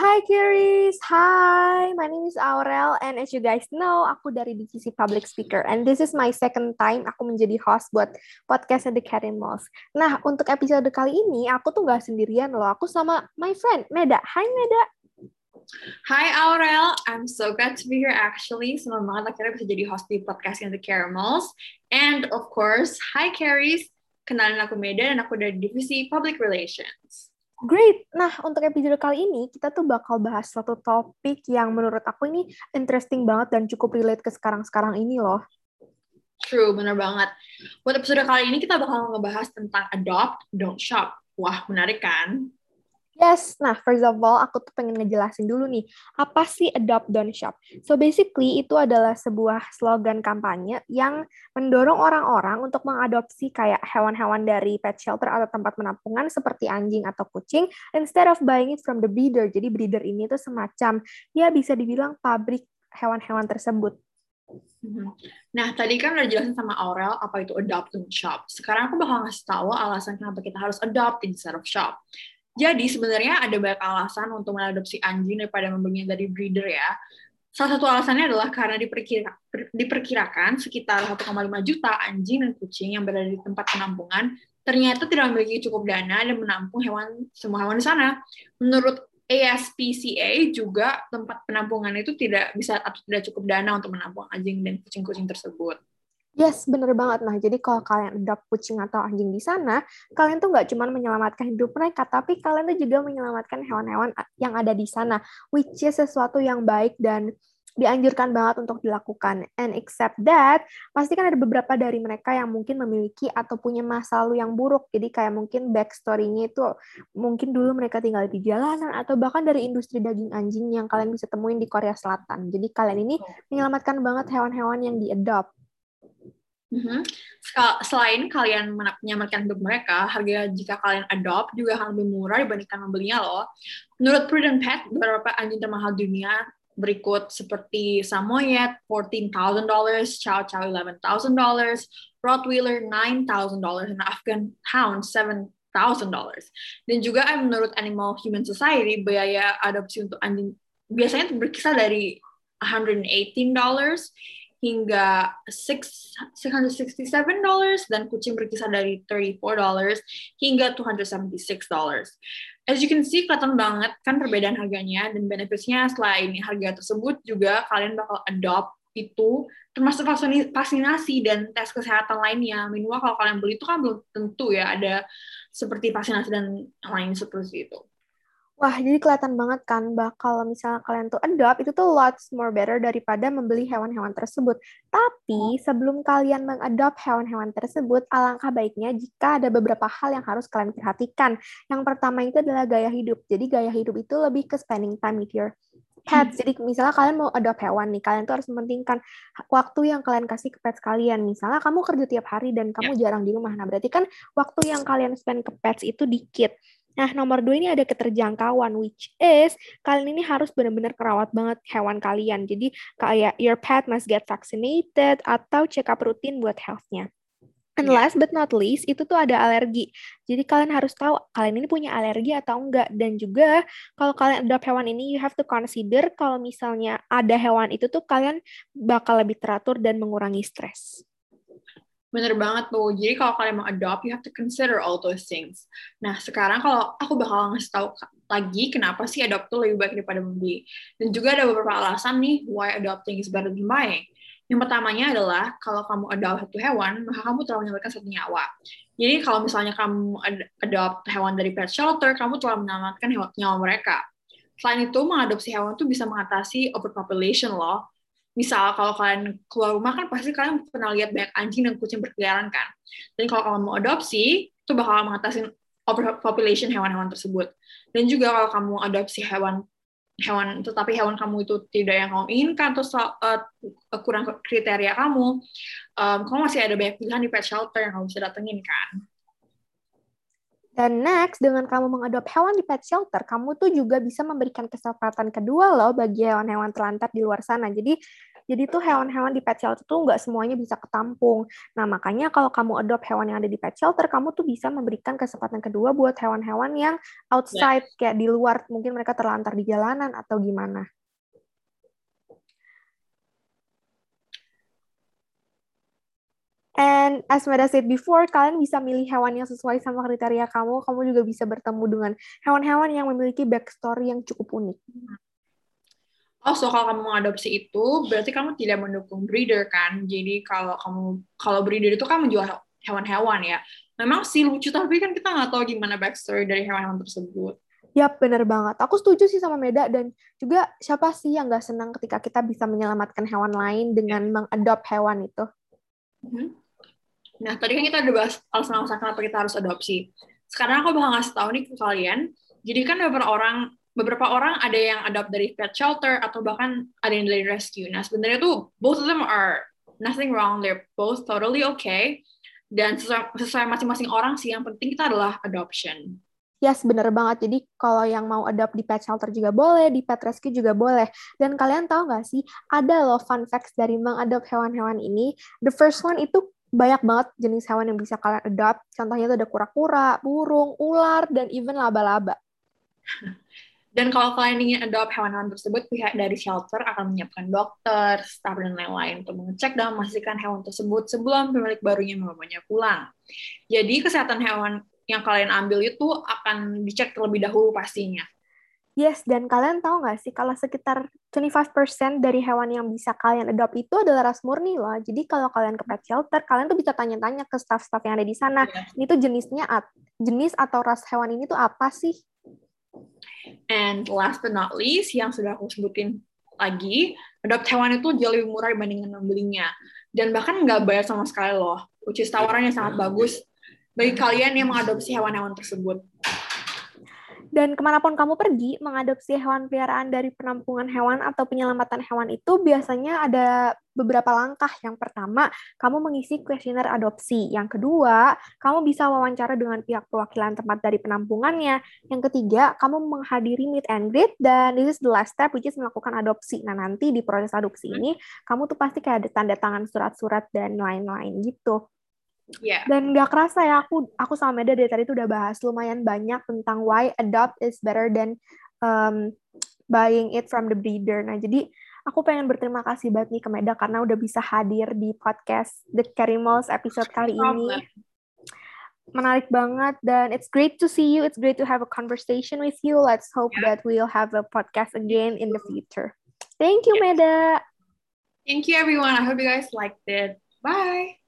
Hi Kiris, hi, my name is Aurel and as you guys know, aku dari DCC Public Speaker and this is my second time aku menjadi host buat podcast The Karen Malls. Nah, untuk episode kali ini aku tuh gak sendirian loh, aku sama my friend Meda. Hi Meda. Hi Aurel, I'm so glad to be here actually. Senang banget akhirnya bisa jadi host di podcast The Caramels. And of course, hi Caris, kenalin aku Meda dan aku dari Divisi Public Relations. Great. Nah, untuk episode kali ini kita tuh bakal bahas suatu topik yang menurut aku ini interesting banget dan cukup relate ke sekarang-sekarang ini loh. True, bener banget. Buat episode kali ini kita bakal ngebahas tentang adopt, don't shop. Wah, menarik kan? Yes, nah first of all aku tuh pengen ngejelasin dulu nih, apa sih Adopt Don't Shop? So basically itu adalah sebuah slogan kampanye yang mendorong orang-orang untuk mengadopsi kayak hewan-hewan dari pet shelter atau tempat penampungan seperti anjing atau kucing instead of buying it from the breeder. Jadi breeder ini tuh semacam ya bisa dibilang pabrik hewan-hewan tersebut. Mm-hmm. Nah, tadi kan udah jelasin sama Aurel apa itu adopt and shop. Sekarang aku bakal ngasih tahu alasan kenapa kita harus adopt instead of shop. Jadi sebenarnya ada banyak alasan untuk mengadopsi anjing daripada membelinya dari breeder ya. Salah satu alasannya adalah karena diperkira, diperkirakan sekitar 1,5 juta anjing dan kucing yang berada di tempat penampungan ternyata tidak memiliki cukup dana dan menampung hewan semua hewan di sana. Menurut ASPCA juga tempat penampungan itu tidak bisa atau tidak cukup dana untuk menampung anjing dan kucing-kucing tersebut. Yes, bener banget. Nah, jadi kalau kalian adopt kucing atau anjing di sana, kalian tuh nggak cuma menyelamatkan hidup mereka, tapi kalian tuh juga menyelamatkan hewan-hewan yang ada di sana, which is sesuatu yang baik dan dianjurkan banget untuk dilakukan. And except that, pasti kan ada beberapa dari mereka yang mungkin memiliki atau punya masa lalu yang buruk. Jadi kayak mungkin backstory-nya itu mungkin dulu mereka tinggal di jalanan atau bahkan dari industri daging anjing yang kalian bisa temuin di Korea Selatan. Jadi kalian ini menyelamatkan banget hewan-hewan yang di-adopt. Mm-hmm. Selain kalian menyelamatkan hidup mereka, harga jika kalian adopt juga akan lebih murah dibandingkan membelinya loh. Menurut Prudent Pet, beberapa anjing termahal dunia berikut seperti Samoyed $14,000, Chow Chow $11,000, Rottweiler $9,000, dan Afghan Hound $7,000. Dan juga eh, menurut Animal Human Society, biaya adopsi untuk anjing biasanya berkisar dari $118 hingga $667 dan kucing berkisar dari $34 hingga $276. As you can see, kelihatan banget kan perbedaan harganya dan benefitsnya selain harga tersebut juga kalian bakal adopt itu termasuk vaksinasi dan tes kesehatan lainnya. Minimal kalau kalian beli itu kan belum tentu ya ada seperti vaksinasi dan lain seperti itu. Wah, jadi kelihatan banget kan bakal misalnya kalian tuh adopt itu tuh lots more better daripada membeli hewan-hewan tersebut. Tapi sebelum kalian mengadopt hewan-hewan tersebut, alangkah baiknya jika ada beberapa hal yang harus kalian perhatikan. Yang pertama itu adalah gaya hidup. Jadi gaya hidup itu lebih ke spending time with your pets. Jadi misalnya kalian mau adopt hewan nih, kalian tuh harus mementingkan waktu yang kalian kasih ke pets kalian. Misalnya kamu kerja tiap hari dan kamu yeah. jarang di rumah. Nah, berarti kan waktu yang kalian spend ke pets itu dikit. Nah, nomor dua ini ada keterjangkauan, which is kalian ini harus benar-benar kerawat banget hewan kalian. Jadi kayak your pet must get vaccinated atau check up rutin buat health-nya. And iya. last but not least, itu tuh ada alergi. Jadi kalian harus tahu kalian ini punya alergi atau enggak. Dan juga kalau kalian adopt hewan ini, you have to consider kalau misalnya ada hewan itu tuh kalian bakal lebih teratur dan mengurangi stres. Bener banget tuh. Jadi kalau kalian mau adopt, you have to consider all those things. Nah, sekarang kalau aku bakal ngasih tahu lagi kenapa sih adopt tuh lebih baik daripada membeli. Dan juga ada beberapa alasan nih why adopting is better than buying. Yang pertamanya adalah kalau kamu adopt satu hewan, maka kamu telah menyelamatkan satu nyawa. Jadi kalau misalnya kamu adopt hewan dari pet shelter, kamu telah menyelamatkan hewan nyawa mereka. Selain itu, mengadopsi hewan tuh bisa mengatasi overpopulation loh misal kalau kalian keluar rumah kan pasti kalian pernah lihat banyak anjing dan kucing berkeliaran kan. Dan kalau kalian mau adopsi, itu bakal mengatasi overpopulation hewan-hewan tersebut. Dan juga kalau kamu adopsi hewan hewan tetapi hewan kamu itu tidak yang kamu inginkan atau uh, kurang kriteria kamu, um, kamu masih ada banyak pilihan di pet shelter yang kamu bisa datengin kan. Dan next, dengan kamu mengadop hewan di pet shelter, kamu tuh juga bisa memberikan kesempatan kedua loh bagi hewan-hewan terlantar di luar sana. Jadi Jadi tuh hewan-hewan di pet shelter tuh nggak semuanya bisa ketampung. Nah, makanya kalau kamu adopt hewan yang ada di pet shelter, kamu tuh bisa memberikan kesempatan kedua buat hewan-hewan yang outside, yeah. kayak di luar, mungkin mereka terlantar di jalanan atau gimana. And as Meda said before, kalian bisa milih hewan yang sesuai sama kriteria kamu. Kamu juga bisa bertemu dengan hewan-hewan yang memiliki backstory yang cukup unik. Oh, so kalau kamu mengadopsi itu, berarti kamu tidak mendukung breeder kan? Jadi kalau kamu kalau breeder itu kan menjual hewan-hewan ya. Memang sih lucu, tapi kan kita nggak tahu gimana backstory dari hewan-hewan tersebut. Yap, bener banget. Aku setuju sih sama Meda dan juga siapa sih yang nggak senang ketika kita bisa menyelamatkan hewan lain dengan mengadop hewan itu. Mm -hmm. Nah, tadi kan kita udah bahas alasan-alasan kenapa kita harus adopsi. Sekarang aku bakal ngasih tahu nih ke kalian. Jadi kan beberapa orang beberapa orang ada yang adopt dari pet shelter atau bahkan ada yang dari rescue. Nah, sebenarnya tuh both of them are nothing wrong. They're both totally okay. Dan sesuai, sesuai masing-masing orang sih, yang penting kita adalah adoption. Yes, bener banget. Jadi kalau yang mau adopt di pet shelter juga boleh, di pet rescue juga boleh. Dan kalian tahu nggak sih, ada loh fun facts dari mengadopt hewan-hewan ini. The first one itu banyak banget jenis hewan yang bisa kalian adopt. Contohnya itu ada kura-kura, burung, ular, dan even laba-laba. Dan kalau kalian ingin adopt hewan-hewan tersebut, pihak dari shelter akan menyiapkan dokter, staff, dan lain-lain untuk mengecek dan memastikan hewan tersebut sebelum pemilik barunya membawanya pulang. Jadi kesehatan hewan yang kalian ambil itu akan dicek terlebih dahulu pastinya. Yes, dan kalian tahu nggak sih kalau sekitar 25% dari hewan yang bisa kalian adopt itu adalah ras murni loh. Jadi kalau kalian ke pet shelter, kalian tuh bisa tanya-tanya ke staff-staff yang ada di sana. Yeah. Ini tuh jenisnya jenis atau ras hewan ini tuh apa sih? And last but not least, yang sudah aku sebutin lagi, adopt hewan itu jauh lebih murah dibandingkan membelinya. Dan bahkan nggak bayar sama sekali loh, which is tawarannya sangat bagus bagi kalian yang mengadopsi hewan-hewan tersebut. Dan ke mana pun kamu pergi, mengadopsi hewan peliharaan dari penampungan hewan atau penyelamatan hewan itu biasanya ada beberapa langkah. Yang pertama, kamu mengisi kuesioner adopsi. Yang kedua, kamu bisa wawancara dengan pihak perwakilan tempat dari penampungannya. Yang ketiga, kamu menghadiri meet and greet. Dan this is the last step, which is melakukan adopsi. Nah, nanti di proses adopsi ini, kamu tuh pasti kayak ada tanda tangan surat-surat dan lain-lain gitu. Yeah. Dan gak kerasa ya aku aku sama Meda dari tadi tuh udah bahas lumayan banyak tentang why adopt is better than um, buying it from the breeder. Nah jadi aku pengen berterima kasih banget nih ke Meda karena udah bisa hadir di podcast The Carimals episode kali ini. Menarik banget dan it's great to see you. It's great to have a conversation with you. Let's hope yeah. that we'll have a podcast again in the future. Thank you, Meda. Thank you, everyone. I hope you guys liked it. Bye.